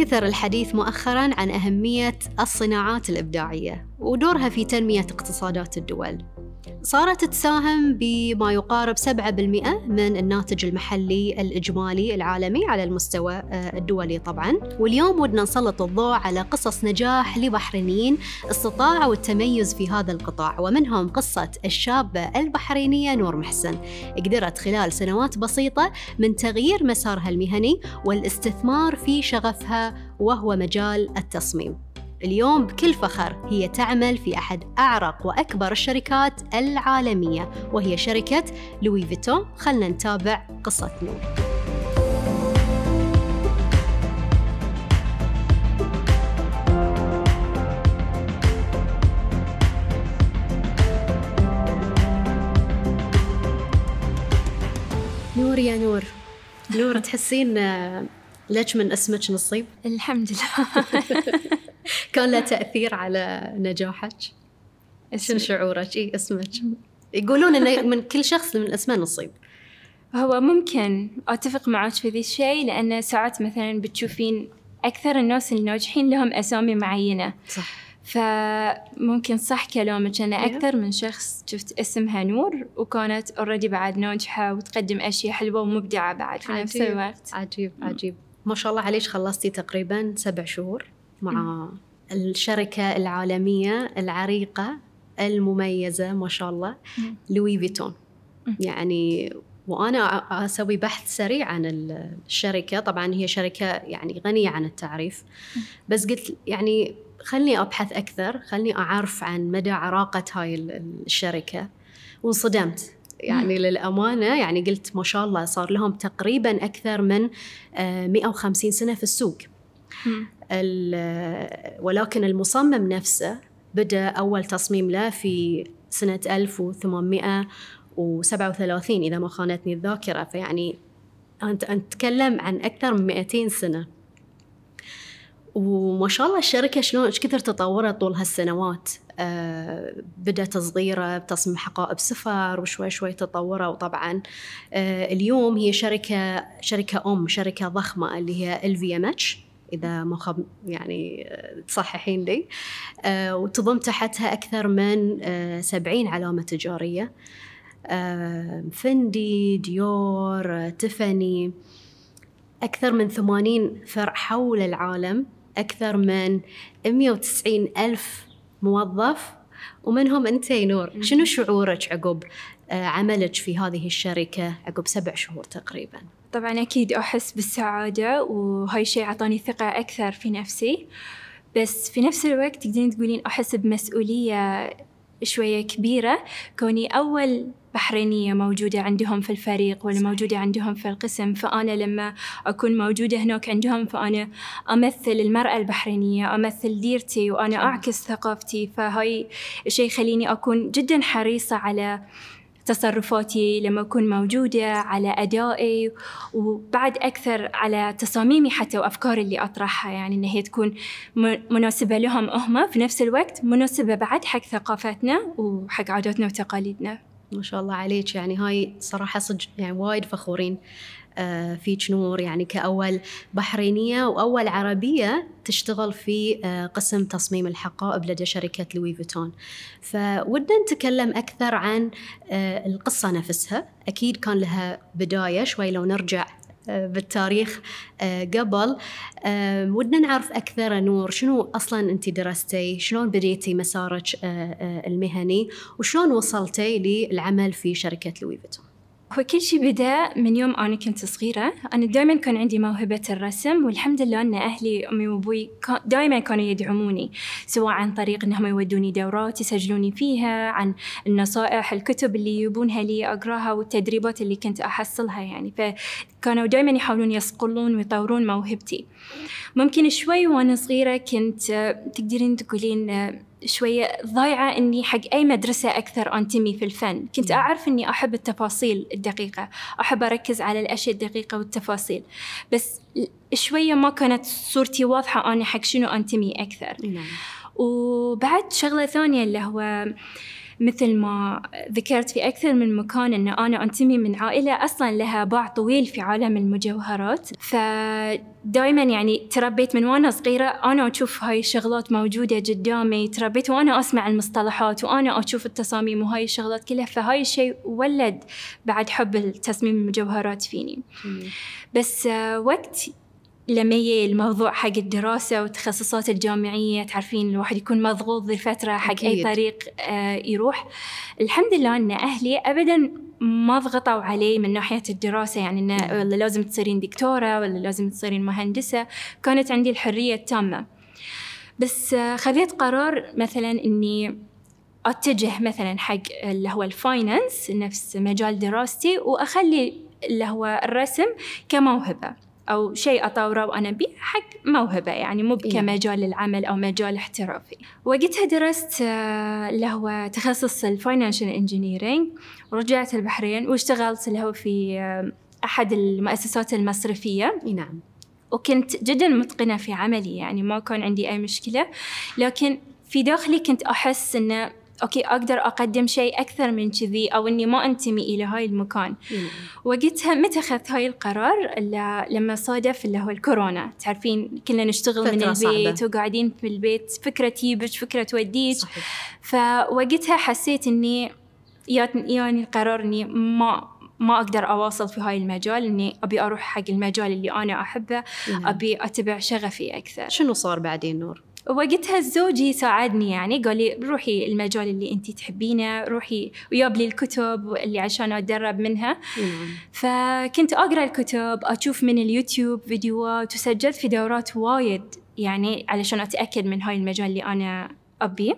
كثر الحديث مؤخرا عن أهمية الصناعات الإبداعية ودورها في تنمية اقتصادات الدول. صارت تساهم بما يقارب 7% من الناتج المحلي الإجمالي العالمي على المستوى آه، الدولي طبعا. واليوم ودنا نسلط الضوء على قصص نجاح لبحرينيين استطاعوا التميز في هذا القطاع ومنهم قصة الشابة البحرينية نور محسن. قدرت خلال سنوات بسيطة من تغيير مسارها المهني والاستثمار في شغفها وهو مجال التصميم. اليوم بكل فخر هي تعمل في أحد أعرق وأكبر الشركات العالمية وهي شركة لوي فيتون. خلنا نتابع قصة نور نور يا نور. نور. تحسين ليش من اسمك نصيب؟ الحمد لله. كان له تأثير على نجاحك؟ شنو شعورك؟ اي اسمك. يقولون إنه من كل شخص من اسمه نصيب. هو ممكن أتفق معك في ذي الشيء لأن ساعات مثلا بتشوفين أكثر الناس الناجحين لهم أسامي معينة. صح. فممكن صح كلامك أنا أكثر من شخص شفت اسمها نور وكانت اوريدي بعد ناجحة وتقدم أشياء حلوة ومبدعة بعد في نفس الوقت. عجيب عجيب. ما شاء الله عليك خلصتي تقريبا سبع شهور مع الشركة العالمية العريقة المميزة ما شاء الله لوي فيتون. يعني وأنا أسوي بحث سريع عن الشركة. طبعا هي شركة يعني غنية عن التعريف. بس قلت يعني خلني أبحث أكثر خلني أعرف عن مدى عراقة هاي الشركة. وانصدمت. يعني للأمانة يعني قلت ما شاء الله صار لهم تقريبا أكثر من 150 آه، سنة في السوق. ولكن المصمم نفسه بدأ أول تصميم له في سنة 1837 إذا ما خانتني الذاكرة. فيعني أنت نتكلم عن أكثر من 200 سنة. وما شاء الله الشركة شلون إيش كثر تطورت طول هالسنوات؟ آه بدأت صغيرة بتصميم حقائب سفر وشوي شوي تطوروا وطبعا آه اليوم هي شركة شركة أم شركة ضخمة اللي هي LVMH إذا ما خب يعني آه، تصححين لي. وتضم تحتها أكثر من 70 علامة تجارية. آه فندي ديور تيفاني أكثر من 80 فرع حول العالم. أكثر من 190 ألف موظف ومنهم أنت نور؟ شنو شعورك عقب آه، عملك في هذه الشركة عقب سبع شهور تقريباً؟ طبعا أكيد أحس بالسعادة وهاي الشيء أعطاني ثقة أكثر في نفسي. بس في نفس الوقت تقدرين تقولين أحس بمسؤولية شوية كبيرة. كوني أول بحرينية موجودة عندهم في الفريق ولا موجودة عندهم في القسم. فأنا لما أكون موجودة هناك عندهم فأنا أمثل المرأة البحرينية أمثل ديرتي وأنا أعكس ثقافتي. فهاي الشيء يخليني أكون جدا حريصة على تصرفاتي لما أكون موجودة على أدائي وبعد أكثر على تصاميمي حتى وأفكاري اللي أطرحها. يعني إن هي تكون مناسبة لهم هم في نفس الوقت مناسبة بعد حق ثقافتنا وحق عاداتنا وتقاليدنا. ما شاء الله عليك. يعني هاي صراحة صدق يعني وايد فخورين. آه، فيك نور. يعني كأول بحرينية وأول عربية تشتغل في آه، قسم تصميم الحقائب لدى شركة لوي فيتون. فودنا نتكلم أكثر عن آه، القصة نفسها. أكيد كان لها بداية شوي لو نرجع بالتاريخ قبل. ودنا نعرف أكثر نور شنو أصلا أنت درستي؟ شلون بديتي مسارك المهني؟ وشلون وصلتي للعمل في شركة لوي فيتون؟ هو كل شيء بدأ من يوم أنا كنت صغيرة. أنا دائما كان عندي موهبة الرسم والحمد لله أن أهلي أمي وأبوي دائما كانوا يدعموني سواء عن طريق أنهم يودوني دورات يسجلوني فيها عن النصائح الكتب اللي يبونها لي أقراها والتدريبات اللي كنت أحصلها يعني. فكانوا دائما يحاولون يصقلون ويطورون موهبتي. ممكن شوي وأنا صغيرة كنت تقدرين تقولين شوية ضايعة إني حق أي مدرسة أكثر أنتمي في الفن. كنت أعرف إني أحب التفاصيل الدقيقة أحب أركز على الأشياء الدقيقة والتفاصيل. بس شوية ما كانت صورتي واضحة أنا حق شنو أنتمي أكثر. نعم. وبعد شغلة ثانية اللي هو مثل ما ذكرت في أكثر من مكان أن أنا أنتمي من عائلة أصلا لها باع طويل في عالم المجوهرات. فدائما يعني تربيت من وأنا صغيرة أنا أشوف هاي الشغلات موجودة قدامي تربيت وأنا أسمع المصطلحات وأنا أشوف التصاميم وهاي الشغلات كلها فهاي الشيء ولد بعد حب التصميم المجوهرات فيني. بس وقت لما يجي الموضوع حق الدراسة والتخصصات الجامعية تعرفين الواحد يكون مضغوط ذي الفترة حق أكيد. أي طريق آه، يروح. الحمد لله أن أهلي أبدا ما ضغطوا علي من ناحية الدراسة يعني إنه ولا لازم تصيرين دكتورة ولا لازم تصيرين مهندسة كانت عندي الحرية التامة. بس آه، خذيت قرار مثلا إني أتجه مثلا حق اللي هو ال finance نفس مجال دراستي وأخلي اللي هو الرسم كموهبة. أو شيء أطوره وأنا بيه حق موهبة يعني مو إيه. كمجال العمل أو مجال احترافي. وقتها درست آه، اللي هو تخصص ال financial engineering ورجعت البحرين واشتغلت اللي هو في آه، أحد المؤسسات المصرفية. نعم. وكنت جدا متقنة في عملي يعني ما كان عندي أي مشكلة. لكن في داخلي كنت أحس أنه أوكي أقدر أقدم شيء أكثر من كذي أو إني ما أنتمي إلى هاي المكان. وقتها متى أخذت هاي القرار؟ لما صادف اللي هو الكورونا. تعرفين كلنا نشتغل من البيت صعبة. وقاعدين في البيت. فكرة تجيبك فكرة توديك فوقتها حسيت إني يعني القرار إني ما ما أقدر أواصل في هاي المجال إني أبي أروح حق المجال اللي أنا أحبه. أبي أتبع شغفي أكثر. شنو صار بعدين نور؟ وقتها زوجي ساعدني يعني قال لي روحي المجال اللي انت تحبينه روحي وياب لي الكتب اللي عشان اتدرب منها. فكنت أقرأ الكتب أشوف من اليوتيوب فيديوهات وسجلت في دورات وايد يعني علشان أتأكد من هاي المجال اللي أنا ابيه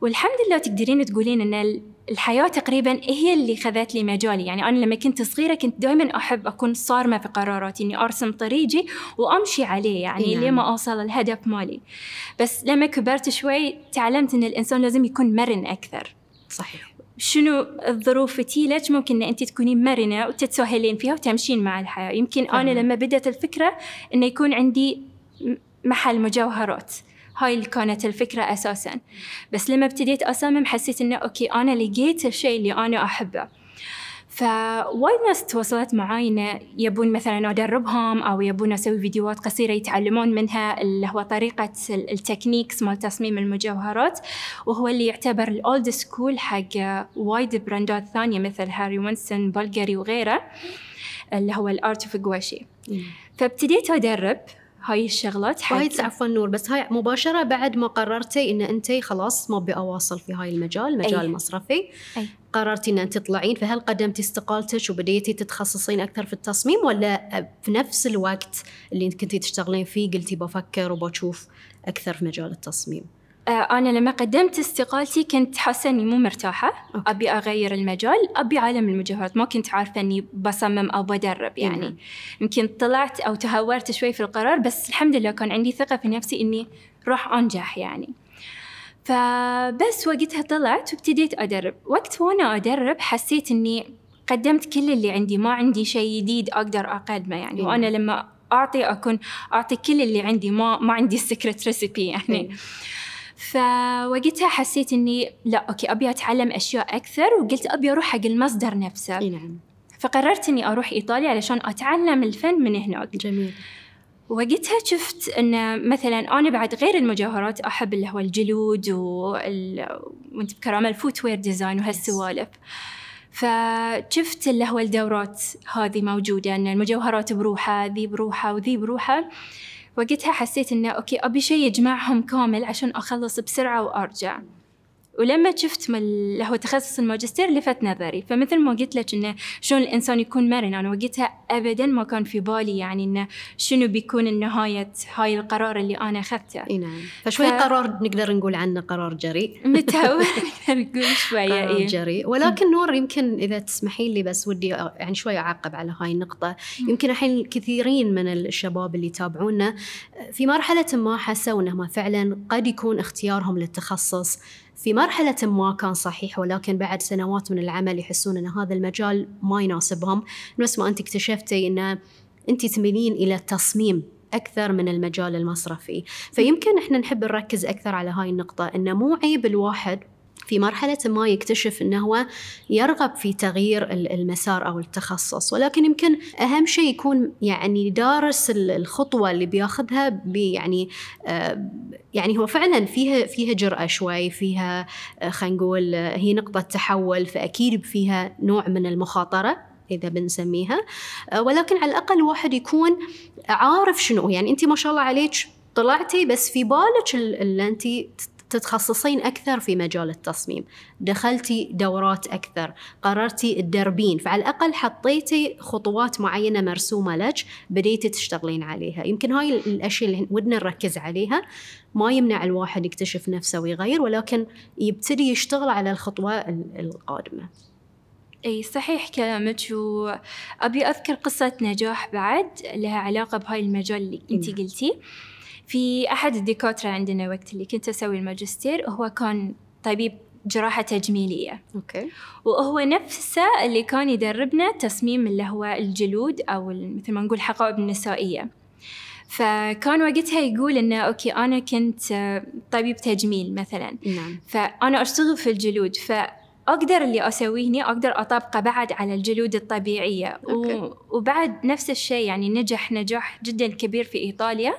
والحمد لله تقدرين تقولين إن الحياة تقريبا هي اللي خذت لي مجالي. يعني أنا لما كنت صغيرة كنت دائما أحب أكون صارمة في قراراتي إني أرسم طريقي وأمشي عليه يعني نعم. لما أوصل الهدف مالي. بس لما كبرت شوي تعلمت إن الإنسان لازم يكون مرن أكثر. صحيح. شنو الظروف تيلك ممكن إن أنت تكونين مرنة وتتساهلين فيها وتمشين مع الحياة؟ يمكن. أنا لما بدأت الفكرة إنه يكون عندي محل مجوهرات. هاي اللي كانت الفكرة أساسا. بس لما ابتديت أصمم حسيت إنه أوكي أنا لقيت الشيء اللي أنا أحبه. فوايد ناس تواصلت معاي إنه يبون مثلا أدربهم أو يبون أسوي فيديوهات قصيرة يتعلمون منها اللي هو طريقة ال techniques مال تصميم المجوهرات وهو اللي يعتبر ال old school حق وايد براندات ثانية مثل هاري وينستون بلغاري وغيره اللي هو ال art of gouache فابتديت أدرب هاي الشغلات وايد عفوا نور بس هاي مباشرة بعد ما قررتي إن أنت خلاص ما أبي أواصل في هاي المجال مجال أي. المصرفي أي. قررتي إن أنت تطلعين فهل قدمتي استقالتك وبديتي تتخصصين أكثر في التصميم ولا في نفس الوقت اللي كنتي تشتغلين فيه قلتي بفكر وبشوف أكثر في مجال التصميم أنا لما قدمت استقالتي كنت حاسة إني مو مرتاحة. أوكي. أبي أغير المجال أبي عالم المجوهرات ما كنت عارفة إني بصمم أو بدرب يعني. مم. يمكن طلعت أو تهورت شوي في القرار بس الحمد لله كان عندي ثقة في نفسي إني راح أنجح يعني. فبس وقتها طلعت وابتديت أدرب. وقت وأنا أدرب حسيت إني قدمت كل اللي عندي. ما عندي شيء جديد أقدر أقدمه يعني. مم. وأنا لما أعطي أكون أعطي كل اللي عندي. ما ما عندي سكرت ريسيبي يعني. مم. فوقتها حسيت إني لا أوكي أبي أتعلم أشياء أكثر وقلت أبي أروح حق المصدر نفسه. نعم. فقررت إني أروح إيطاليا علشان أتعلم الفن من هناك. جميل. وقتها شفت إن مثلا أنا بعد غير المجوهرات أحب اللي هو الجلود وال... وأنت بكرامة ال footwear design وهالسوالف. فشفت اللي هو الدورات هذه موجودة إن المجوهرات بروحها ذي بروحها وذي بروحها وقتها حسيت إنه okay أبي شيء يجمعهم كامل عشان أخلص بسرعة وأرجع. ولما شفت اللي هو تخصص الماجستير لفت نظري فمثل ما قلت لك إنه شلون الإنسان يكون مرن أنا وقتها ابدا ما كان في بالي يعني إنه شنو بيكون النهاية هاي القرار اللي أنا أخذته. إي نعم. فشوي ف... قرار نقدر نقول عنه قرار جريء. متهور. نقدر نقول شوية قرار إيه؟ جريء. ولكن نور يمكن إذا تسمحين لي بس ودي يعني شوي أعقب على هاي النقطة. يمكن الحين كثيرين من الشباب اللي يتابعونا في مرحلة ما حسوا إنهم فعلا قد يكون اختيارهم للتخصص في مرحلة ما كان صحيح ولكن بعد سنوات من العمل يحسون أن هذا المجال ما يناسبهم. نفس ما أنت اكتشفتي أن أنت تميلين إلى التصميم أكثر من المجال المصرفي. فيمكن إحنا نحب نركز أكثر على هاي النقطة أنه مو عيب الواحد في مرحلة ما يكتشف أنه هو يرغب في تغيير المسار أو التخصص ولكن يمكن أهم شيء يكون يعني دارس الخطوة اللي بياخذها يعني آه، يعني هو فعلا فيها فيها جرأة شوي فيها آه، خلينا نقول آه، هي نقطة تحول فأكيد فيها نوع من المخاطرة إذا بنسميها ولكن على الأقل الواحد يكون عارف شنو يعني أنت ما شاء الله عليك طلعتي بس في بالك اللي أنت تتخصصين أكثر في مجال التصميم. دخلتي دورات أكثر. قررتي تدربين فعلى الأقل حطيتي خطوات معينة مرسومة لك بديتي تشتغلين عليها. يمكن هاي الأشياء اللي ودنا نركز عليها. ما يمنع الواحد يكتشف نفسه ويغير ولكن يبتدي يشتغل على الخطوة القادمة. إي صحيح كلامك وأبي أذكر قصة نجاح بعد لها علاقة بهاي المجال اللي انت قلتي. في أحد الدكاترة عندنا وقت اللي كنت أسوي الماجستير هو كان طبيب جراحة تجميلية. okay. وهو نفسه اللي كان يدربنا تصميم اللي هو الجلود أو مثل ما نقول حقائب النسائية. فكان وقتها يقول إنه okay أنا كنت طبيب تجميل مثلا. نعم. فأنا أشتغل في الجلود. ف أقدر اللي أسويه هنا أقدر أطبقه بعد على الجلود الطبيعية okay. وبعد نفس الشيء يعني نجح نجاح جدا كبير في إيطاليا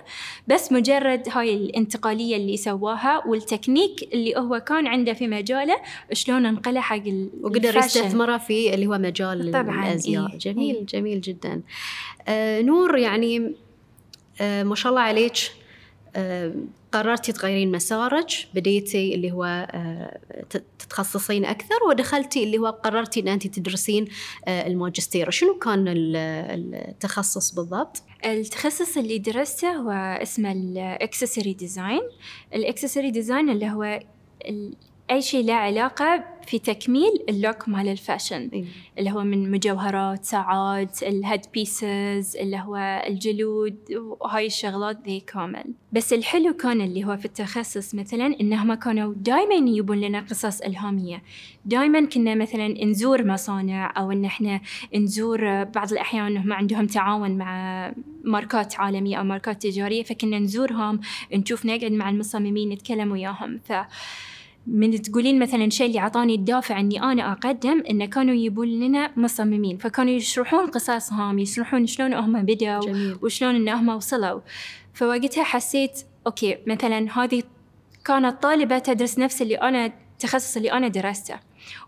بس مجرد هاي الانتقالية اللي سواها والتكنيك اللي هو كان عنده في مجاله شلون انقله حق وقدر يستثمره في اللي هو مجال طبعاً الأزياء إيه. جميل إيه. جميل جدا آه نور يعني آه ما شاء الله عليك آه قررتي تغيرين مسارك؟ بديتي اللي هو آه، تتخصصين أكثر؟ ودخلتي اللي هو قررتي أن أنت تدرسين آه، الماجستير. شنو كان التخصص بالضبط؟ التخصص اللي درسته هو اسمه ال accessory design ال accessory design اللي هو أي شيء له علاقة في تكميل ال look مال ال fashion إيه. اللي هو من مجوهرات ساعات ال head pieces اللي هو الجلود وهاي الشغلات ذي كامل. بس الحلو كان اللي هو في التخصص مثلا إنهم كانوا دائما يجيبون لنا قصص إلهامية. دائما كنا مثلا نزور مصانع أو إن إحنا نزور بعض الأحيان إنهم عندهم تعاون مع ماركات عالمية أو ماركات تجارية فكنا نزورهم نشوف نقعد مع المصممين نتكلم وياهم. ف من تقولين مثلا شيء اللي عطاني الدافع إني أنا أقدم انه كانوا يجيبون لنا مصممين. فكانوا يشرحون قصصهم يشرحون شلون هم بدأوا جميل. وشلون إن هم وصلوا. فوقتها حسيت أوكي مثلا هذه كانت طالبة تدرس نفس اللي أنا التخصص اللي أنا درسته.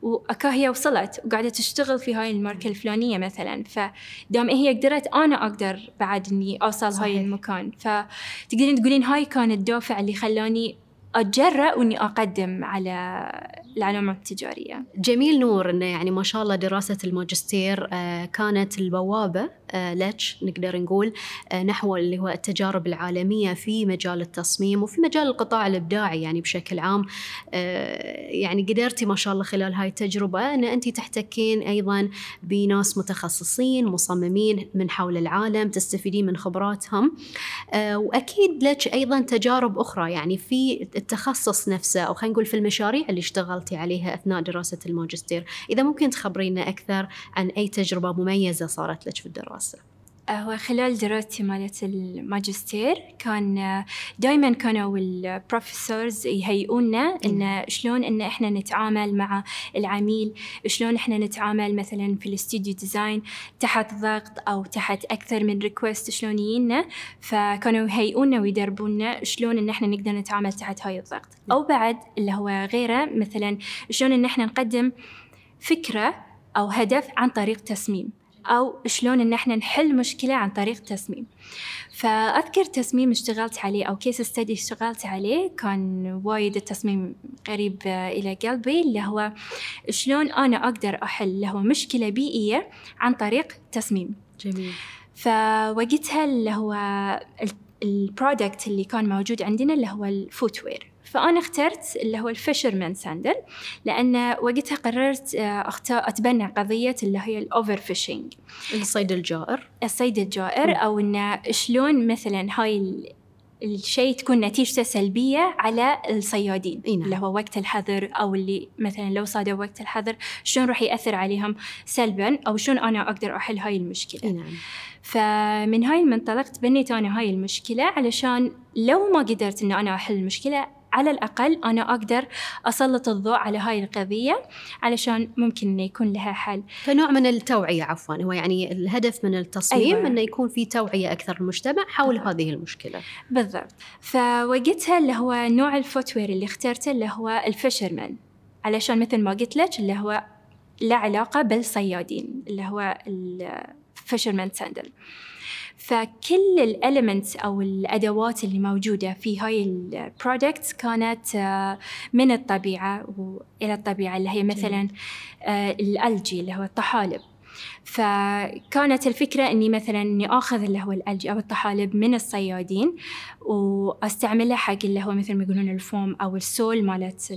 وأكا هي وصلت وقاعدة تشتغل في هاي الماركة الفلانية مثلا. فدام هي قدرت أنا أقدر بعد إني أوصل صحيح. هاي المكان. فتقدرين تقولين هاي كان الدافع اللي خلاني أتجرأ وإني أقدم على العلامات التجارية. جميل نور إنه يعني ما شاء الله دراسة الماجستير آه، كانت البوابة آه، لك نقدر نقول آه، نحو اللي هو التجارب العالمية في مجال التصميم وفي مجال القطاع الإبداعي يعني بشكل عام. يعني قدرتي ما شاء الله خلال هاي التجربة أن أنت تحتكين أيضا بناس متخصصين مصممين من حول العالم تستفيدين من خبراتهم. وأكيد لك أيضا تجارب أخرى يعني في التخصص نفسه أو خلينا نقول في المشاريع اللي اشتغلتي عليها أثناء دراسة الماجستير. إذا ممكن تخبرينا أكثر عن أي تجربة مميزة صارت لك في الدراسة؟ هو خلال دراستي مالت الماجستير كان دائما كانوا ال professors يهيئونا إن شلون إن إحنا نتعامل مع العميل شلون إحنا نتعامل مثلا في ال studio design تحت ضغط أو تحت أكثر من request شلون يجينا فكانوا يهيئونا ويدربونا شلون إن إحنا نقدر نتعامل تحت هاي الضغط. أو بعد اللي هو غيره مثلا شلون إن إحنا نقدم فكرة أو هدف عن طريق تصميم. أو شلون إن إحنا نحل مشكلة عن طريق تصميم فأذكر تصميم اشتغلت عليه أو case study اشتغلت عليه كان وايد التصميم قريب إلى قلبي اللي هو شلون أنا أقدر أحل اللي هو مشكلة بيئية عن طريق تصميم. جميل. فوقتها اللي هو ال product اللي كان موجود عندنا اللي هو ال footwear فأنا اخترت اللي هو ال fisherman sandal لأن وقتها قررت آه، أختار أتبنى قضية اللي هي ال overfishing الصيد الجائر الصيد الجائر م. أو إنه شلون مثلا هاي الشيء تكون نتيجته سلبية على الصيادين نعم. اللي هو وقت الحظر أو اللي مثلا لو صادوا وقت الحظر شلون راح يأثر عليهم سلبا أو شلون أنا أقدر أحل هاي المشكلة نعم. فمن هاي المنطلق تبنيت أنا هاي المشكلة علشان لو ما قدرت إن أنا أحل المشكلة على الأقل أنا أقدر أسلط الضوء على هاي القضية علشان ممكن إنه يكون لها حل. فنوع من التوعية عفوا هو يعني الهدف من التصميم أيوة. أنه يكون في توعية أكثر للمجتمع حول هذه المشكلة. بالضبط. فوقتها اللي هو نوع ال footwear اللي اخترته اللي هو ال fisherman علشان مثل ما قلت لك اللي هو له علاقة بالصيادين اللي هو ال fisherman sandal. فكل ال elements أو الادوات اللي موجودة في هاي ال products كانت آه، من الطبيعة والى الطبيعة اللي هي مثلا آه، ال algae اللي هو الطحالب. فكانت الفكرة إني مثلا إني آخذ اللي هو ال algae أو الطحالب من الصيادين وأستعملها حق اللي هو مثل ما يقولون الفوم أو ال sole مالت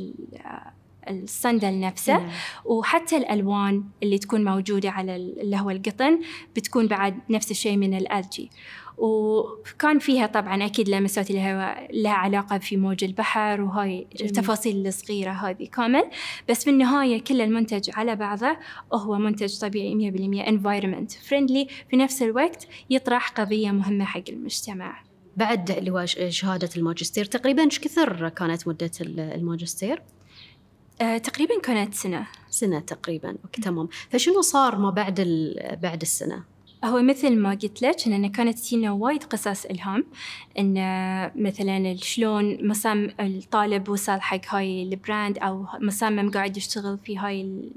الصندل نفسه نعم. وحتى الألوان اللي تكون موجودة على اللي هو القطن بتكون بعد نفس الشيء من الألجي وكان فيها طبعا أكيد لمسات لها, لها علاقة في موج البحر وهاي جميل. التفاصيل الصغيرة هذه كامل بس في النهاية كل المنتج على بعضه هو منتج طبيعي 100% environment friendly في نفس الوقت يطرح قضية مهمة حق المجتمع بعد اللي هو شهادة الماجستير تقريبا إيش كثر كانت مدة الماجستير؟ آه، تقريبا كانت سنة. سنة تقريبا. okay تمام. فشنو صار ما بعد بعد السنة؟ هو مثل ما قلت لك إن كانت تجينا وايد قصص الهام إن مثلا شلون مصمم الطالب وصل حق هاي ال brand أو مصمم قاعد يشتغل في هاي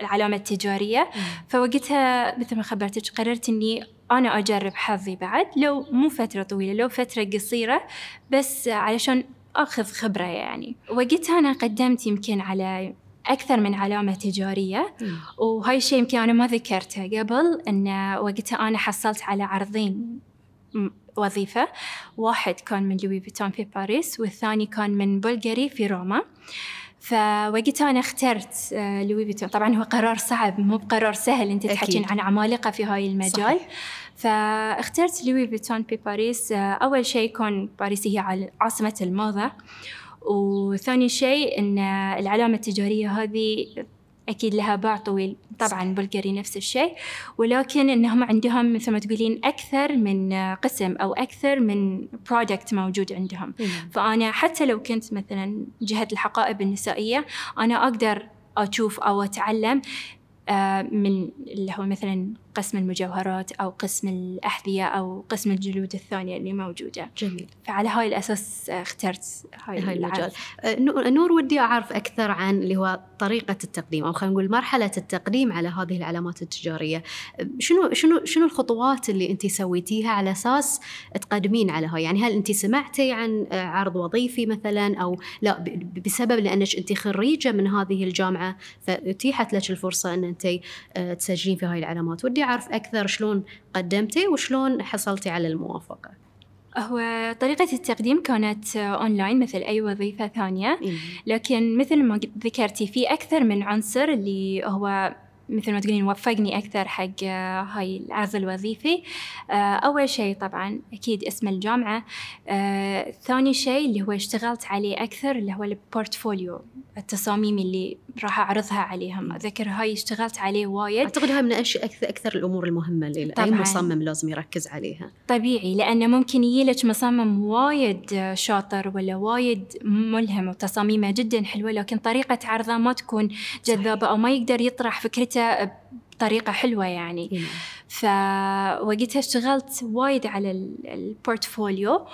العلامة التجارية. فوقتها مثل ما خبرتك قررت إني أنا أجرب حظي بعد لو مو فترة طويلة لو فترة قصيرة بس علشان أخذ خبرة يعني. وقتها أنا قدمت يمكن على أكثر من علامة تجارية وهاي الشيء يمكن أنا ما ذكرته قبل أن وقتها أنا حصلت على عرضين وظيفة. واحد كان من لوي فيتون في باريس والثاني كان من بلغاري في روما. فوقتها أنا اخترت آه، لوي فيتون طبعا هو قرار صعب مو بقرار سهل أنت تحكين عن عمالقة في هاي المجال. صحيح. فاخترت لوي فيتون في باريس. آه، أول شيء كون باريس هي عاصمة الموضة. وثاني شيء أن العلامة التجارية هذه أكيد لها باع طويل. طبعا بلغاري نفس الشيء. ولكن إنهم عندهم مثل ما تقولين أكثر من قسم أو أكثر من product موجود عندهم. فأنا حتى لو كنت مثلا جهة الحقائب النسائية أنا أقدر أشوف أو أتعلم آه، من اللي هو مثلا قسم المجوهرات أو قسم الأحذية أو قسم الجلود الثانية اللي موجودة. جميل. فعلى هاي الأساس اخترت هاي, هاي المجال. آه، نور ودي أعرف أكثر عن اللي هو طريقة التقديم أو خلينا نقول مرحلة التقديم على هذه العلامات التجارية. شنو شنو شنو الخطوات اللي أنت سويتيها على أساس تقدمين على هاي؟ يعني هل أنت سمعتي عن عرض وظيفي مثلا أو لا بسبب لأنك أنت خريجة من هذه الجامعة فأتيحت لك الفرصة أن أنت آه، تسجلين في هاي العلامات. ودي أعرف أكثر شلون قدمتي وشلون حصلتي على الموافقة. هو طريقة التقديم كانت أونلاين مثل أي وظيفة ثانية. لكن مثل ما ذكرتي في أكثر من عنصر اللي هو مثل ما تقولين وفقني أكثر حق هاي العرض الوظيفي. آه، أول شيء طبعا أكيد اسم الجامعة. آه، ثاني شيء اللي هو اشتغلت عليه أكثر اللي هو ال portfolio التصاميم اللي راح أعرضها عليهم. أذكر هاي اشتغلت عليه وايد. أعتقد هاي من أكثر, أكثر الأمور المهمة اللي طبعاً. أي مصمم لازم يركز عليها. طبيعي لأنه ممكن يجيلك مصمم وايد شاطر ولا وايد ملهم وتصاميمه جدا حلوة لكن طريقة عرضه ما تكون جذابة أو ما يقدر يطرح فكرته بطريقة حلوة يعني. إيه. فوقتها اشتغلت وايد على البورتفوليو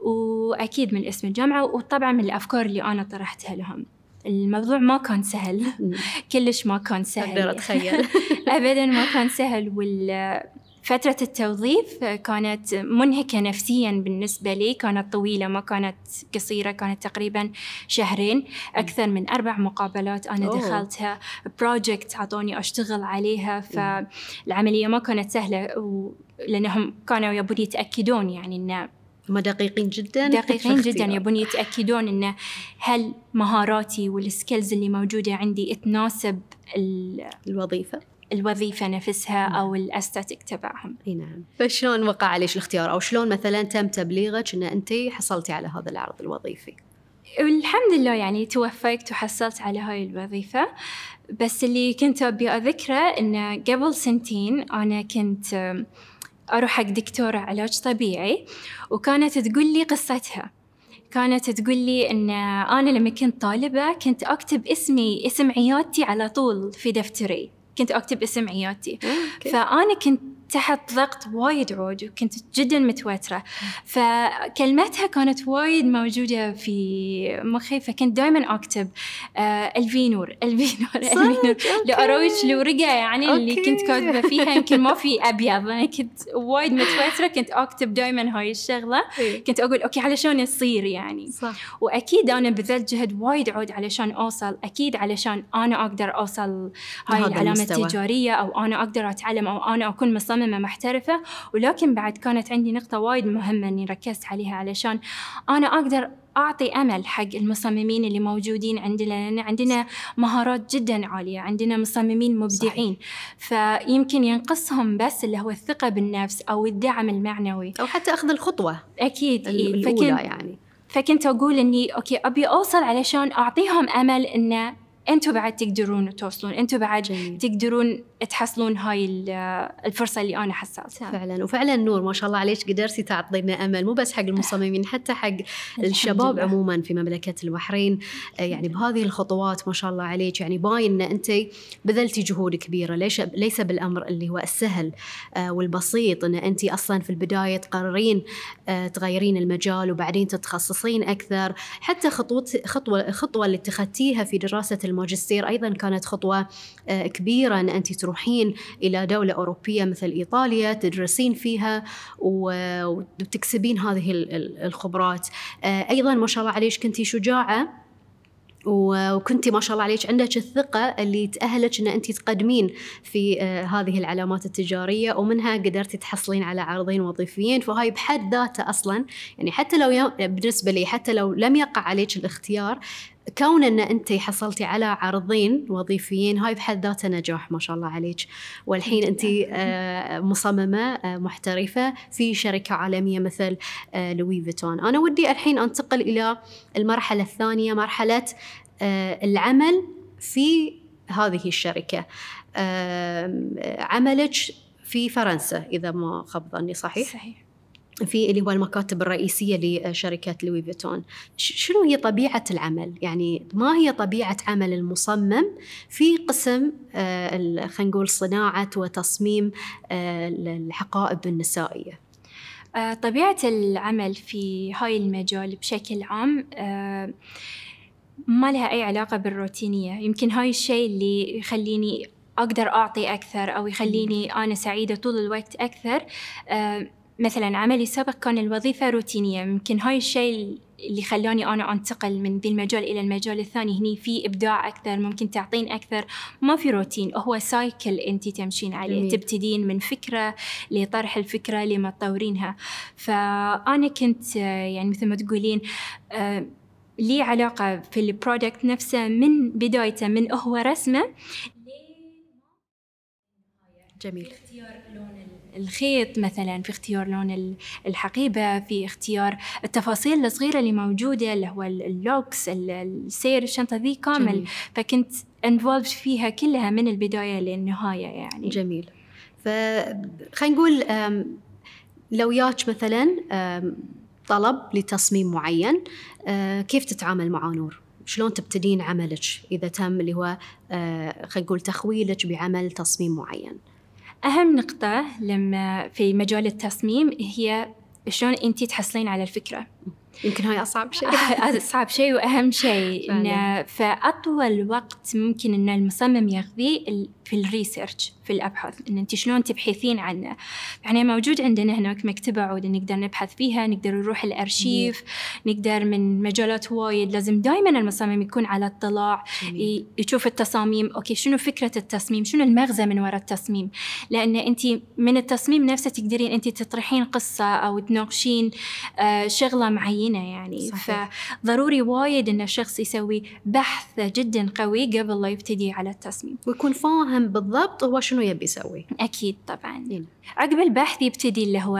وأكيد من اسم الجامعة وطبعا من الأفكار اللي أنا طرحتها لهم. الموضوع ما كان سهل. كلش ما كان سهل. أقدر أتخيل. أبدا ما كان سهل وال فترة التوظيف كانت منهكة نفسيا بالنسبة لي كانت طويلة ما كانت قصيرة كانت تقريبا شهرين أكثر من أربع مقابلات أنا أوه. دخلتها. project عطوني أشتغل عليها فالعملية ما كانت سهلة و... لأنهم كانوا يبون يتأكدون يعني أن هم دقيقين جدا؟ دقيقين جدا يبون يتأكدون إنه هل مهاراتي وال skills اللي موجودة عندي تناسب الوظيفة؟ الوظيفة نفسها نعم. أو ال aesthetic تبعهم. إي نعم. فشلون وقع عليك الاختيار؟ أو شلون مثلا تم تبليغك أن أنت حصلتي على هذا العرض الوظيفي؟ والحمد لله يعني توفقت وحصلت على هاي الوظيفة. بس اللي كنت أبي أذكره إنه قبل سنتين أنا كنت أروح حق دكتورة علاج طبيعي وكانت تقول لي قصتها. كانت تقول لي إن أنا لما كنت طالبة كنت أكتب اسمي اسم عيادتي على طول في دفتري. كنت أكتب اسم عيادتي فأنا كنت تحت ضغط وايد عود وكنت جدا متوترة. فكلمتها كانت وايد موجودة في مخي فكنت دائما أكتب آه LV نور LV نور LV نور لأروج الورقة يعني okay. اللي كنت كاتبة فيها يمكن ما في أبيض. أنا كنت وايد متوترة كنت أكتب دائما هاي الشغلة. كنت أقول okay علشان يصير يعني. صح. وأكيد أنا بذلت جهد وايد عود علشان أوصل أكيد علشان أنا أقدر أوصل هاي العلامة التجارية أو أنا أقدر أتعلم أو أنا أكون مصمم مصممة محترفة ولكن بعد كانت عندي نقطة وايد مهمة إني ركزت عليها علشان أنا أقدر أعطي أمل حق المصممين اللي موجودين عندنا لأن عندنا مهارات جدا عالية عندنا مصممين مبدعين صحيح. فيمكن ينقصهم بس اللي هو الثقة بالنفس أو الدعم المعنوي أو حتى أخذ الخطوة أكيد الأولى فكنت يعني فكنت أقول إني أوكي أبي أوصل علشان أعطيهم أمل إنه أنتم بعد تقدرون توصلون أنتم بعد جميل. تقدرون تحصلون هاي الفرصة اللي أنا حصلتها فعلا. وفعلا نور ما شاء الله عليك قدرتي تعطينا أمل مو بس حق المصممين حتى حق الشباب لله. عموما في مملكة البحرين. آه، يعني بهذه الخطوات ما شاء الله عليك يعني باين إن أنت بذلتي جهود كبيرة. ليش ليس بالأمر اللي هو السهل آه، والبسيط إن أنت أصلا في البداية تقررين آه، تغيرين المجال وبعدين تتخصصين أكثر. حتى خطوه خطوه خطوه اللي اتخذتيها في دراسة الماجستير أيضا كانت خطوة كبيرة إن أنت تروحين إلى دولة أوروبية مثل إيطاليا تدرسين فيها وتكسبين هذه الخبرات. آه، أيضا ما شاء الله عليك كنتي شجاعة وكنتي ما شاء الله عليك عندك الثقة اللي تأهلك أن أنت تقدمين في آه، هذه العلامات التجارية ومنها قدرتي تحصلين على عرضين وظيفيين. فهاي بحد ذاته أصلا يعني حتى لو بالنسبة لي حتى لو لم يقع عليك الاختيار كون إن انت حصلتي على عرضين وظيفيين هاي بحد ذاته نجاح ما شاء الله عليك. والحين انت آه، مصممة آه، محترفة في شركة عالمية مثل آه، لوي فيتون. أنا ودي الحين أنتقل إلى المرحلة الثانية مرحلة العمل في هذه الشركة. عملك في فرنسا إذا ما خاب ظني صحيح؟ صحيح. في اللي هو المكاتب الرئيسية لشركة لوي فيتون. شنو هي طبيعة العمل؟ يعني ما هي طبيعة عمل المصمم في قسم آه، خلينا نقول صناعة وتصميم آه، الحقائب النسائية؟ آه، طبيعة العمل في هاي المجال بشكل عام ما لها أي علاقة بالروتينية. يمكن هاي الشيء اللي يخليني أقدر أعطي أكثر أو يخليني أنا سعيدة طول الوقت أكثر مثلا عملي السابق كان الوظيفة روتينية. يمكن هاي الشيء اللي خلاني أنا أنتقل من ذي المجال إلى المجال الثاني. هني في إبداع أكثر ممكن تعطين أكثر. ما في روتين هو cycle أنت تمشين عليه. جميل. تبتدين من فكرة لطرح الفكرة لما تطورينها. فأنا كنت يعني مثل ما تقولين آه، لي علاقة في ال product نفسه من بدايته من هو رسمه. جميل. اختيار لون الخيط مثلا في اختيار لون الحقيبة في اختيار التفاصيل الصغيرة اللي موجودة اللي هو ال locks السير الشنطة ذي كامل جميل. فكنت involved فيها كلها من البداية للنهاية يعني جميل فخلينا نقول لو ياك مثلا طلب لتصميم معين كيف تتعامل مع نور؟ شلون تبتدين عملك إذا تم اللي هو خلينا نقول تخويلك بعمل تصميم معين؟ أهم نقطة لما في مجال التصميم هي شلون أنت تحصلين على الفكرة. يمكن هاي أصعب شيء. أصعب شيء وأهم شيء. إنه فأطول وقت ممكن إن المصمم ياخذيه في الريسيرش في الأبحاث. إن أنت شلون تبحثين عنه يعني موجود عندنا هناك مكتبة عود نقدر نبحث فيها نقدر نروح الأرشيف نقدر من مجالات وايد. لازم دائما المصمم يكون على اطلاع يشوف التصاميم. أوكي شنو فكرة التصميم؟ شنو المغزى من وراء التصميم؟ لأن أنت من التصميم نفسه تقدرين أنت تطرحين قصة أو تناقشين آه، شغلة معينة يعني. صحيح. فضروري وايد أن الشخص يسوي بحث جدا قوي قبل لا يبتدي على التصميم. ويكون فاهم بالضبط هو شنو يبي يسوي. أكيد طبعا. إيه. عقب البحث يبتدي اللي هو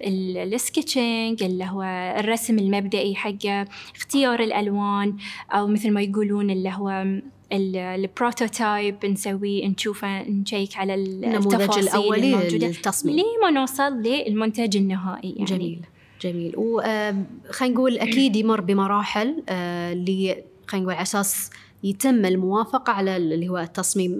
ال sketching اللي هو الرسم المبدئي حقه اختيار الألوان أو مثل ما يقولون اللي هو ال prototype نسويه نشوفه نشيك على النموذج الأولي للتصميم. لما نوصل للمنتج النهائي يعني. جميل جميل. وخلينا نقول أكيد يمر بمراحل آه، اللي خلينا نقول على أساس يتم الموافقة على اللي هو التصميم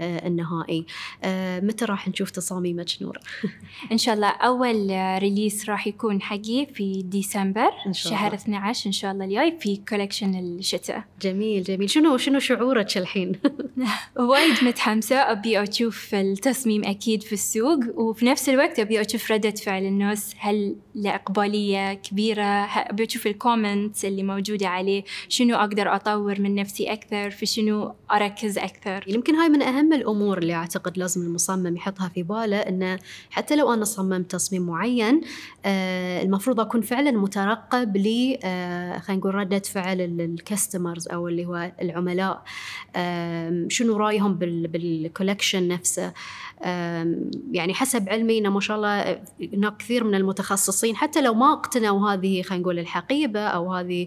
النهائي. آه، متى راح نشوف تصاميمك نور؟ إن شاء الله أول release راح يكون حقي في ديسمبر إن شاء شهر الله. 12 إن شاء الله الجاي في collection الشتاء. جميل جميل. شنو شنو شعورك الحين؟ وايد متحمسة أبي أشوف التصميم أكيد في السوق وفي نفس الوقت أبي أشوف ردة فعل الناس. هل الإقبالية كبيرة؟ أبي أشوف ال comments اللي موجودة عليه. شنو أقدر أطور من نفسي؟ أكثر؟ في شنو أركز أكثر؟ يمكن هاي من أهم الأمور اللي أعتقد لازم المصمم يحطها في باله أنه حتى لو أنا صممت تصميم معين آه المفروض أكون فعلا مترقب ل آه خلينا نقول ردة فعل الكاستمرز أو اللي هو العملاء آه شنو رأيهم بالكولكشن نفسه. يعني حسب علمي إنه ما شاء الله هناك كثير من المتخصصين حتى لو ما اقتنوا هذه خلينا نقول الحقيبة أو هذه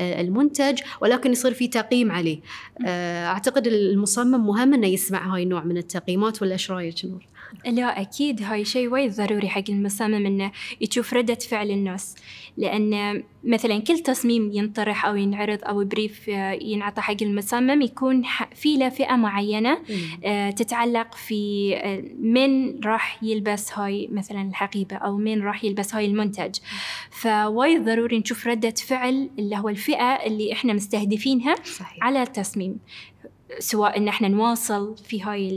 المنتج ولكن يصير في تقييم عليه آه، أعتقد المصمم مهم إنه يسمع هاي النوع من التقييمات ولا إيش رأيك نور؟ لا أكيد هاي شيء وايد ضروري حق المصمم إنه يشوف ردة فعل الناس. لأن مثلا كل تصميم ينطرح أو ينعرض أو brief آه، ينعطى حق المصمم يكون في له فئة معينة آه، تتعلق في آه، من راح يلبس هاي مثلا الحقيبة أو من راح يلبس هاي المنتج. فوايد ضروري نشوف ردة فعل اللي هو الفئة اللي إحنا مستهدفينها صحيح. على التصميم. سواء إن إحنا نواصل في هاي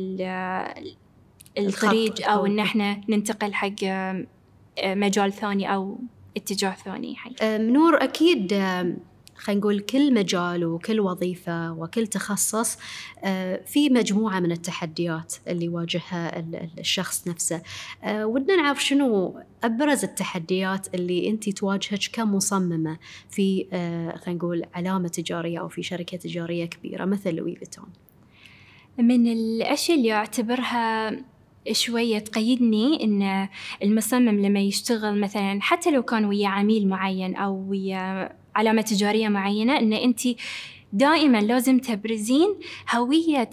الطريق أو إن إحنا ننتقل حق آه، مجال ثاني أو اتجاه ثاني حق آه، نور أكيد آه، خلينا نقول كل مجال وكل وظيفة وكل تخصص في مجموعة من التحديات اللي يواجهها الشخص نفسه. ودنا نعرف شنو أبرز التحديات اللي أنت تواجهك كمصممة في خلينا نقول علامة تجارية أو في شركة تجارية كبيرة مثل لوي فيتون من الأشياء اللي أعتبرها شوية تقيدني إن المصمم لما يشتغل مثلا حتى لو كان ويا عميل معين أو ويا علامة تجارية معينة إن أنت دائما لازم تبرزين هوية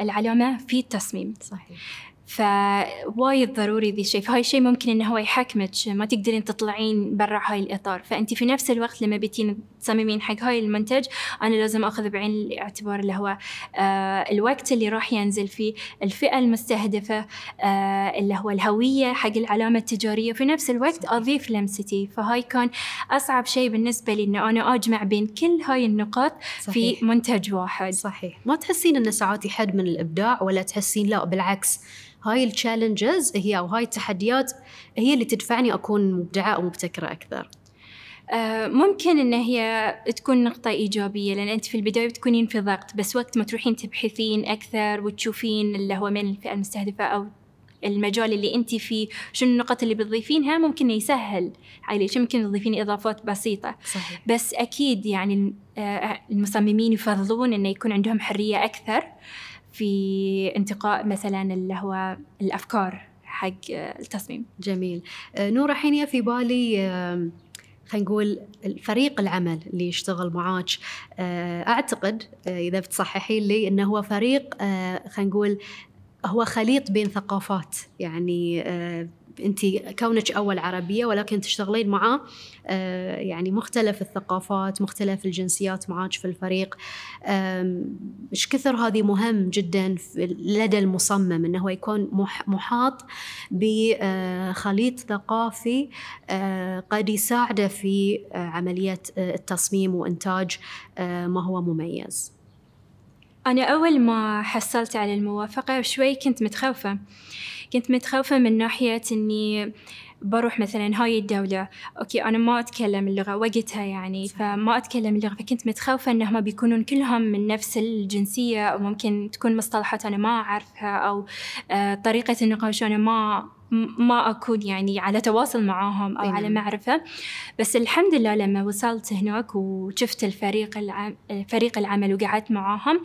العلامة في التصميم. صحيح. فوايد ضروري ذي الشيء. فهاي الشيء ممكن انه هو يحكمك ما تقدرين تطلعين برا هاي الإطار. فأنت في نفس الوقت لما بتين تصممين حق هاي المنتج. أنا لازم أخذ بعين الاعتبار اللي هو آه الوقت اللي راح ينزل فيه الفئة المستهدفة آه اللي هو الهوية حق العلامة التجارية. في نفس الوقت أضيف لمستي. فهاي كان أصعب شيء بالنسبة لي إنه أنا أجمع بين كل هاي النقاط صحيح. في منتج واحد. صحيح. ما تحسين إن ساعات يحد من الإبداع ولا تحسين لا بالعكس. هاي التشالنجز هي أو هاي التحديات هي اللي تدفعني أكون مبدعة أو مبتكرة أكثر. ممكن إن هي تكون نقطة إيجابية لأن أنت في البداية بتكونين في ضغط بس وقت ما تروحين تبحثين أكثر وتشوفين اللي هو من الفئة المستهدفة أو المجال اللي أنت فيه شنو النقط اللي بتضيفينها؟ ممكن يسهل عليك ممكن تضيفين إضافات بسيطة. صحيح. بس أكيد يعني آه، المصممين يفضلون إنه يكون عندهم حرية أكثر في انتقاء مثلا اللي هو الأفكار حق التصميم. جميل. آه، نور الحين في بالي خلينا نقول فريق العمل اللي يشتغل معاك آه، أعتقد آه، إذا بتصححين لي إنه هو فريق خلينا نقول هو خليط بين ثقافات. يعني انت كونك أول عربية ولكن تشتغلين مع آه، يعني مختلف الثقافات مختلف الجنسيات معاك في الفريق. إيش كثر هذه مهم جدا لدى المصمم إنه هو يكون محاط بخليط ثقافي آه، قد يساعده في آه، عملية التصميم وإنتاج ما هو مميز؟ أنا أول ما حصلت على الموافقة شوي كنت متخوفة. كنت متخوفة من ناحية إني بروح مثلا هاي الدولة. أوكي أنا ما أتكلم اللغة وقتها يعني فما أتكلم اللغة فكنت متخوفة إنهم بيكونون كلهم من نفس الجنسية أو ممكن تكون مصطلحات أنا ما أعرفها أو آه، طريقة النقاش أنا ما ما أكون يعني على تواصل معاهم أو على معرفة. بس الحمد لله لما وصلت هناك وشفت الفريق العم فريق العمل وقعدت معاهم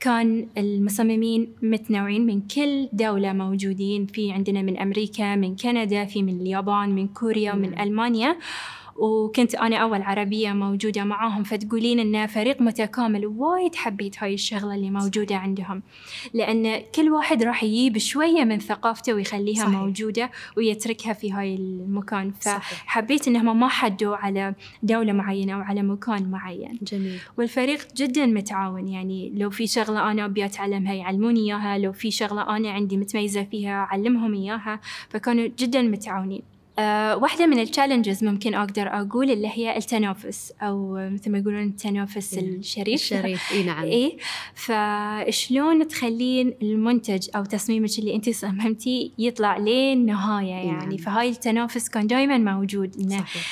كان المصممين متنوعين من كل دولة موجودين. في عندنا من أمريكا من كندا في من اليابان من كوريا ومن ألمانيا. وكنت أنا أول عربية موجودة معاهم فتقولين إنه فريق متكامل وايد حبيت هاي الشغلة اللي موجودة عندهم. لأن كل واحد راح يجيب شوية من ثقافته ويخليها صحيح. موجودة ويتركها في هاي المكان. فحبيت إنهم ما حدوا على دولة معينة أو على مكان معين. جميل. والفريق جدا متعاون. يعني لو في شغلة أنا أبي أتعلمها يعلموني إياها لو في شغلة أنا عندي متميزة فيها أعلمهم إياها. فكانوا جدا متعاونين. أه واحدة من التشالنجز ممكن أقدر أقول اللي هي التنافس أو مثل ما يقولون التنافس إيه. الشريف الشريف إي نعم إيه فشلون تخلين المنتج أو تصميمك اللي أنت صممتيه يطلع للنهاية يعني نعم. فهاي التنافس كان دائما موجود إنه صحيح.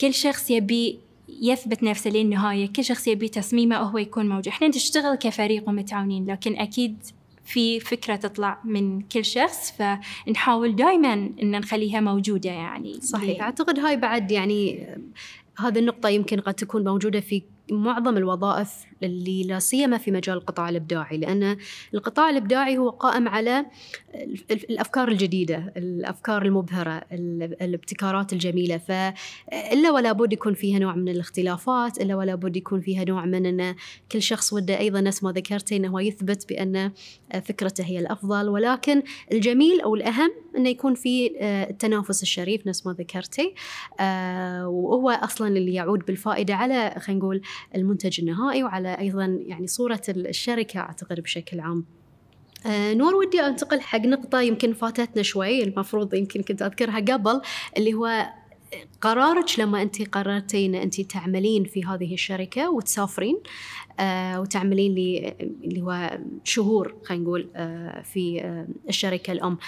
كل شخص يبي يثبت نفسه للنهاية كل شخص يبي تصميمه هو يكون موجود إحنا نشتغل كفريق ومتعاونين لكن أكيد في فكرة تطلع من كل شخص فنحاول دائما أن نخليها موجودة يعني. صحيح. أعتقد هاي بعد يعني هذه النقطة يمكن قد تكون موجودة في معظم الوظائف اللي لا سيما في مجال القطاع الإبداعي لأن القطاع الإبداعي هو قائم على الأفكار الجديدة، الأفكار المبهرة، الابتكارات الجميلة. فالا ولا بد يكون فيها نوع من الاختلافات، إلا ولا بد يكون فيها نوع من إن كل شخص وده أيضا نفس ما ذكرتي إنه هو يثبت بأن فكرته هي الأفضل. ولكن الجميل أو الأهم إنه يكون في التنافس الشريف نفس ما ذكرتي. آه، وهو أصلا اللي يعود بالفائدة على خلينا نقول المنتج النهائي وعلى أيضا يعني صورة الشركة أعتقد بشكل عام. آه نور ودي أنتقل حق نقطة يمكن فاتتنا شوي المفروض يمكن كنت أذكرها قبل اللي هو قرارك لما أنت قررتي أن أنت تعملين في هذه الشركة وتسافرين آه وتعملين لي اللي هو شهور خلينا نقول آه في آه الشركة الأم.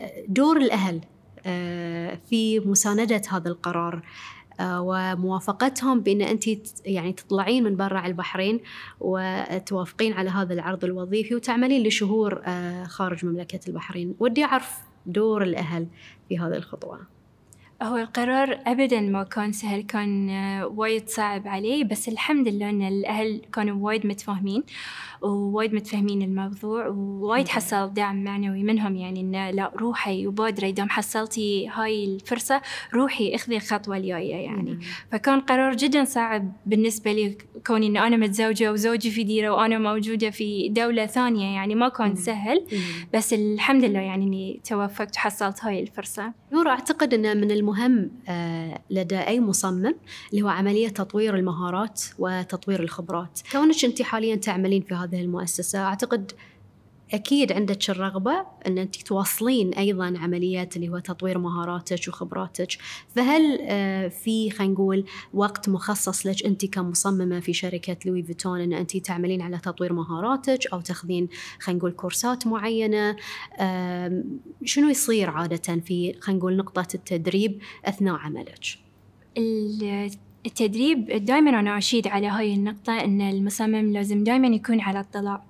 آه، دور الأهل آه في مساندة هذا القرار. وموافقتهم بأن انت يعني تطلعين من برا على البحرين وتوافقين على هذا العرض الوظيفي وتعملين لشهور آه، خارج مملكة البحرين. ودي أعرف دور الأهل في هذه الخطوة. هو القرار أبدا ما كان سهل كان آه، وايد صعب علي بس الحمد لله أن الأهل كانوا وايد متفاهمين ووايد متفاهمين الموضوع ووايد حصل دعم معنوي منهم يعني إنه لا روحي وبادري دام حصلتي هاي الفرصة روحي إخذي الخطوة الجاية يعني. فكان قرار جدا صعب بالنسبة لي كوني إن أنا متزوجة وزوجي في ديرة وأنا موجودة في دولة ثانية يعني ما كان سهل بس الحمد لله يعني إني توفقت وحصلت هاي الفرصة. نور أعتقد أن من المهم آه، لدى أي مصمم اللي هو عملية تطوير المهارات وتطوير الخبرات. كونك أنت حاليا تعملين في هذه المؤسسة أعتقد أكيد عندك الرغبة أن أنت تواصلين أيضا عمليات اللي هو تطوير مهاراتك وخبراتك فهل آه، في خلينا نقول وقت مخصص لك أنت كمصممة في شركة لوي فيتون أن أنت تعملين على تطوير مهاراتك أو تاخذين خلينا نقول كورسات معينة شنو يصير عادة في خلينا نقول نقطة التدريب أثناء عملك؟ التدريب دائما أنا أشيد على هاي النقطة أن المصمم لازم دائما يكون على اطلاع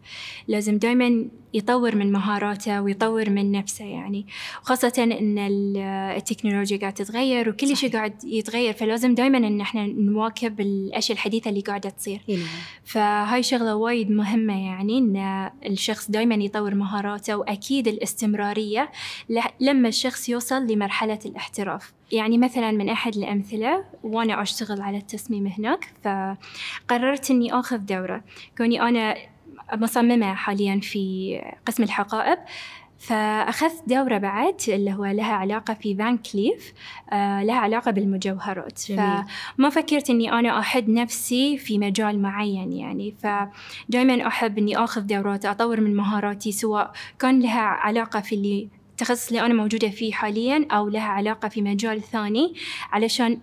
لازم دائما يطور من مهاراته ويطور من نفسه يعني. وخاصة أن التكنولوجيا قاعدة تتغير وكل شيء قاعد يتغير فلازم دائما أن إحنا نواكب الأشياء الحديثة اللي قاعدة تصير. نعم. فهاي شغلة وايد مهمة يعني أن الشخص دائما يطور مهاراته وأكيد الاستمرارية لما الشخص يوصل لمرحلة الاحتراف. يعني مثلا من أحد الأمثلة وأنا أشتغل على التصميم هناك فقررت أني أخذ دورة. كوني أنا مصممة حاليا في قسم الحقائب فأخذت دورة بعد اللي هو لها علاقة في فان كليف آه لها علاقة بالمجوهرات. جميل. فما فكرت إني أنا أحد نفسي في مجال معين يعني. فدائما أحب إني أخذ دورات أطور من مهاراتي سواء كان لها علاقة في اللي التخصص اللي أنا موجودة فيه حاليا أو لها علاقة في مجال ثاني علشان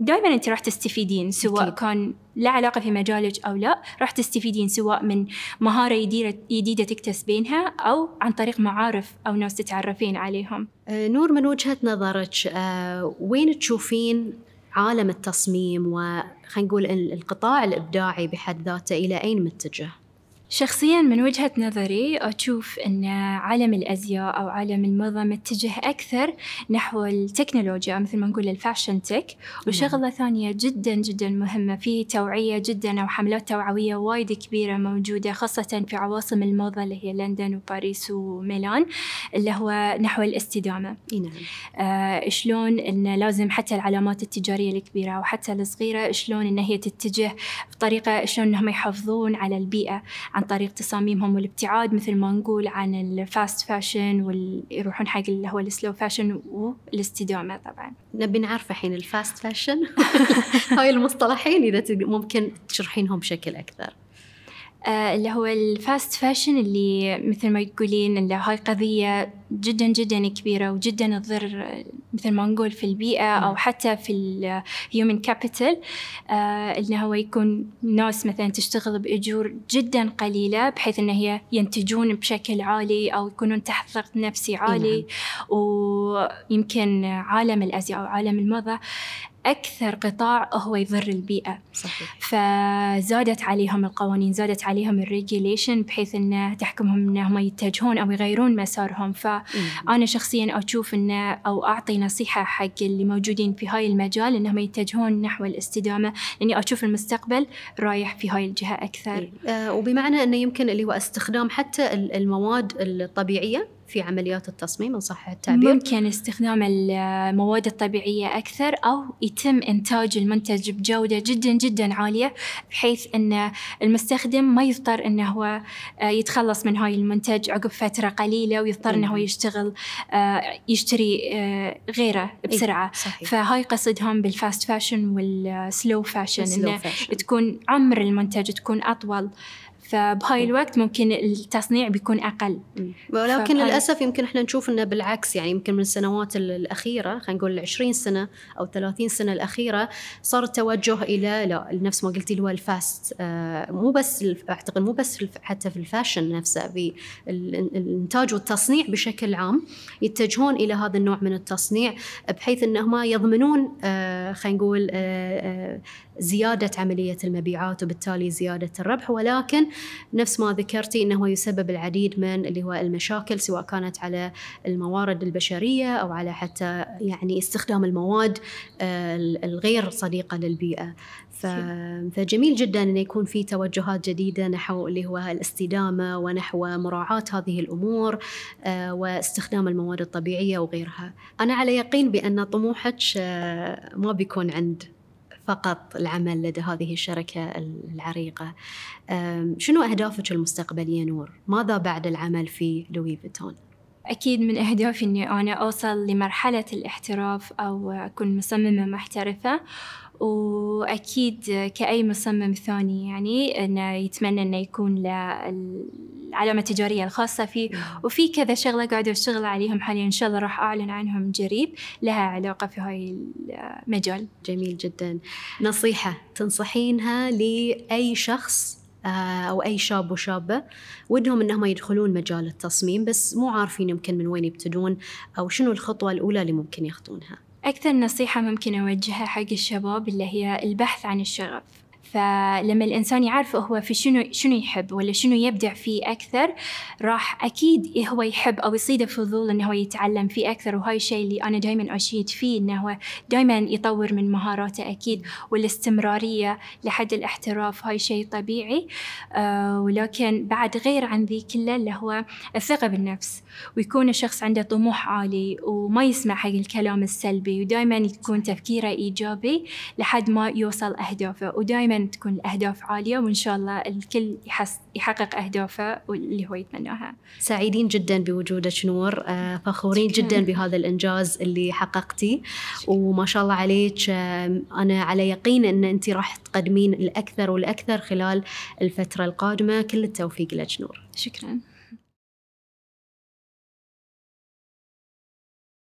دائما أنت راح تستفيدين سواء أكيد. كان لا علاقة في مجالك أو لا راح تستفيدين سواء من مهارة جديده تكتسبينها أو عن طريق معارف أو ناس تتعرفين عليهم. آه نور من وجهة نظرك آه وين تشوفين عالم التصميم وخلينا نقول القطاع الإبداعي بحد ذاته إلى أين متجه؟ شخصيا من وجهة نظري أشوف أن عالم الأزياء أو عالم الموضة متجه أكثر نحو التكنولوجيا مثل ما نقول الفاشن تك. وشغلة ثانية جدا جدا مهمة في توعية جدا أو حملات توعوية وايد كبيرة موجودة خاصة في عواصم الموضة اللي هي لندن وباريس وميلان اللي هو نحو الاستدامة. نعم. آه شلون أن لازم حتى العلامات التجارية الكبيرة وحتى الصغيرة شلون أن هي تتجه بطريقة شلون أنهم يحافظون على البيئة عن طريق تصاميمهم والابتعاد مثل ما نقول عن ال fast fashion ويروحون حق اللي هو ال slow fashion والاستدامة طبعا. نبي نعرف الحين ال fast fashion هاي المصطلحين إذا ممكن تشرحينهم بشكل أكثر. آه اللي هو ال fast fashion اللي مثل ما يقولين اللي هاي قضية جدا جدا كبيرة وجدا تضر مثل ما نقول في البيئة أو حتى في ال human capital آه إنه هو يكون ناس مثلا تشتغل بأجور جدا قليلة بحيث إن هي ينتجون بشكل عالي أو يكونون تحت ضغط نفسي عالي ويمكن عالم الأزياء أو عالم الموضة. أكثر قطاع هو يضر البيئة. صحيح. فزادت عليهم القوانين زادت عليهم الريجيليشن بحيث أنه تحكمهم أنهم يتجهون أو يغيرون مسارهم. فأنا شخصيا أشوف أنه أو أعطي نصيحة حق اللي موجودين في هاي المجال أنهم يتجهون نحو الاستدامة لأني أشوف المستقبل رايح في هاي الجهة أكثر. آه وبمعنى أنه يمكن اللي هو استخدام حتى المواد الطبيعية في عمليات التصميم إن صح التعبير ممكن استخدام المواد الطبيعية أكثر أو يتم إنتاج المنتج بجودة جدا جدا عالية بحيث أن المستخدم ما يضطر أنه هو يتخلص من هاي المنتج عقب فترة قليلة ويضطر أنه هو يشتغل يشتري غيره بسرعة صحيح. فهاي قصدهم بال fast fashion وال slow fashion fashion. تكون عمر المنتج تكون أطول فبهاي الوقت ممكن التصنيع بيكون أقل. ولكن للأسف يمكن إحنا نشوف إنه بالعكس يعني يمكن من السنوات ال- الأخيرة خلينا نقول ال 20 سنة أو 30 سنة الأخيرة صار التوجه إلى لا نفس ما قلتي اللي هو ال fast آه مو بس أعتقد مو بس حتى في ال fashion نفسه في ال- ال- الإنتاج والتصنيع بشكل عام يتجهون إلى هذا النوع من التصنيع بحيث انهم يضمنون آه خلينا نقول آه آه زيادة عملية المبيعات وبالتالي زيادة الربح ولكن نفس ما ذكرتي إنه يسبب العديد من اللي هو المشاكل سواء كانت على الموارد البشرية أو على حتى يعني استخدام المواد آه، الغير صديقة للبيئة فجميل جدا انه يكون في توجهات جديدة نحو اللي هو الاستدامة ونحو مراعاة هذه الأمور آه، واستخدام المواد الطبيعية وغيرها. أنا على يقين بأن طموحك آه، ما بيكون عند فقط العمل لدى هذه الشركة العريقة شنو أهدافك المستقبلية نور؟ ماذا بعد العمل في لوي فيتون؟ أكيد من أهدافي إني أنا أوصل لمرحلة الاحتراف أو أكون مصممة محترفة وأكيد كأي مصمم ثاني يعني إنه يتمنى إنه يكون له العلامة التجارية الخاصة فيه. وفي كذا شغلة قاعدة أشتغل عليهم حاليا إن شاء الله راح أعلن عنهم قريب لها علاقة في هاي المجال. جميل جدا. نصيحة تنصحينها لأي شخص آه، أو أي شاب وشابة ودهم أنهم يدخلون مجال التصميم بس مو عارفين يمكن من وين يبتدون أو شنو الخطوة الأولى اللي ممكن ياخذونها. أكثر نصيحة ممكن أوجهها حق الشباب اللي هي البحث عن الشغف. فلما الإنسان يعرف هو في شنو شنو يحب ولا شنو يبدع فيه أكثر راح أكيد هو يحب أو يصيده فضول إنه هو يتعلم فيه أكثر. وهاي الشيء اللي أنا دائما أشيد فيه إنه هو دائما يطور من مهاراته أكيد والاستمرارية لحد الاحتراف. هاي شيء طبيعي. آه ولكن بعد غير عن ذي كله اللي هو الثقة بالنفس ويكون الشخص عنده طموح عالي وما يسمع حق الكلام السلبي ودائما يكون تفكيره إيجابي لحد ما يوصل أهدافه ودائما تكون الأهداف عالية وإن شاء الله الكل يحس يحقق أهدافه واللي هو يتمناها. سعيدين جدا بوجودك نور آه، فخورين شكراً. جدا بهذا الإنجاز اللي حققتي. وما شاء الله عليك أنا على يقين أن أنت راح تقدمين الأكثر والأكثر خلال الفترة القادمة. كل التوفيق لك نور. شكراً.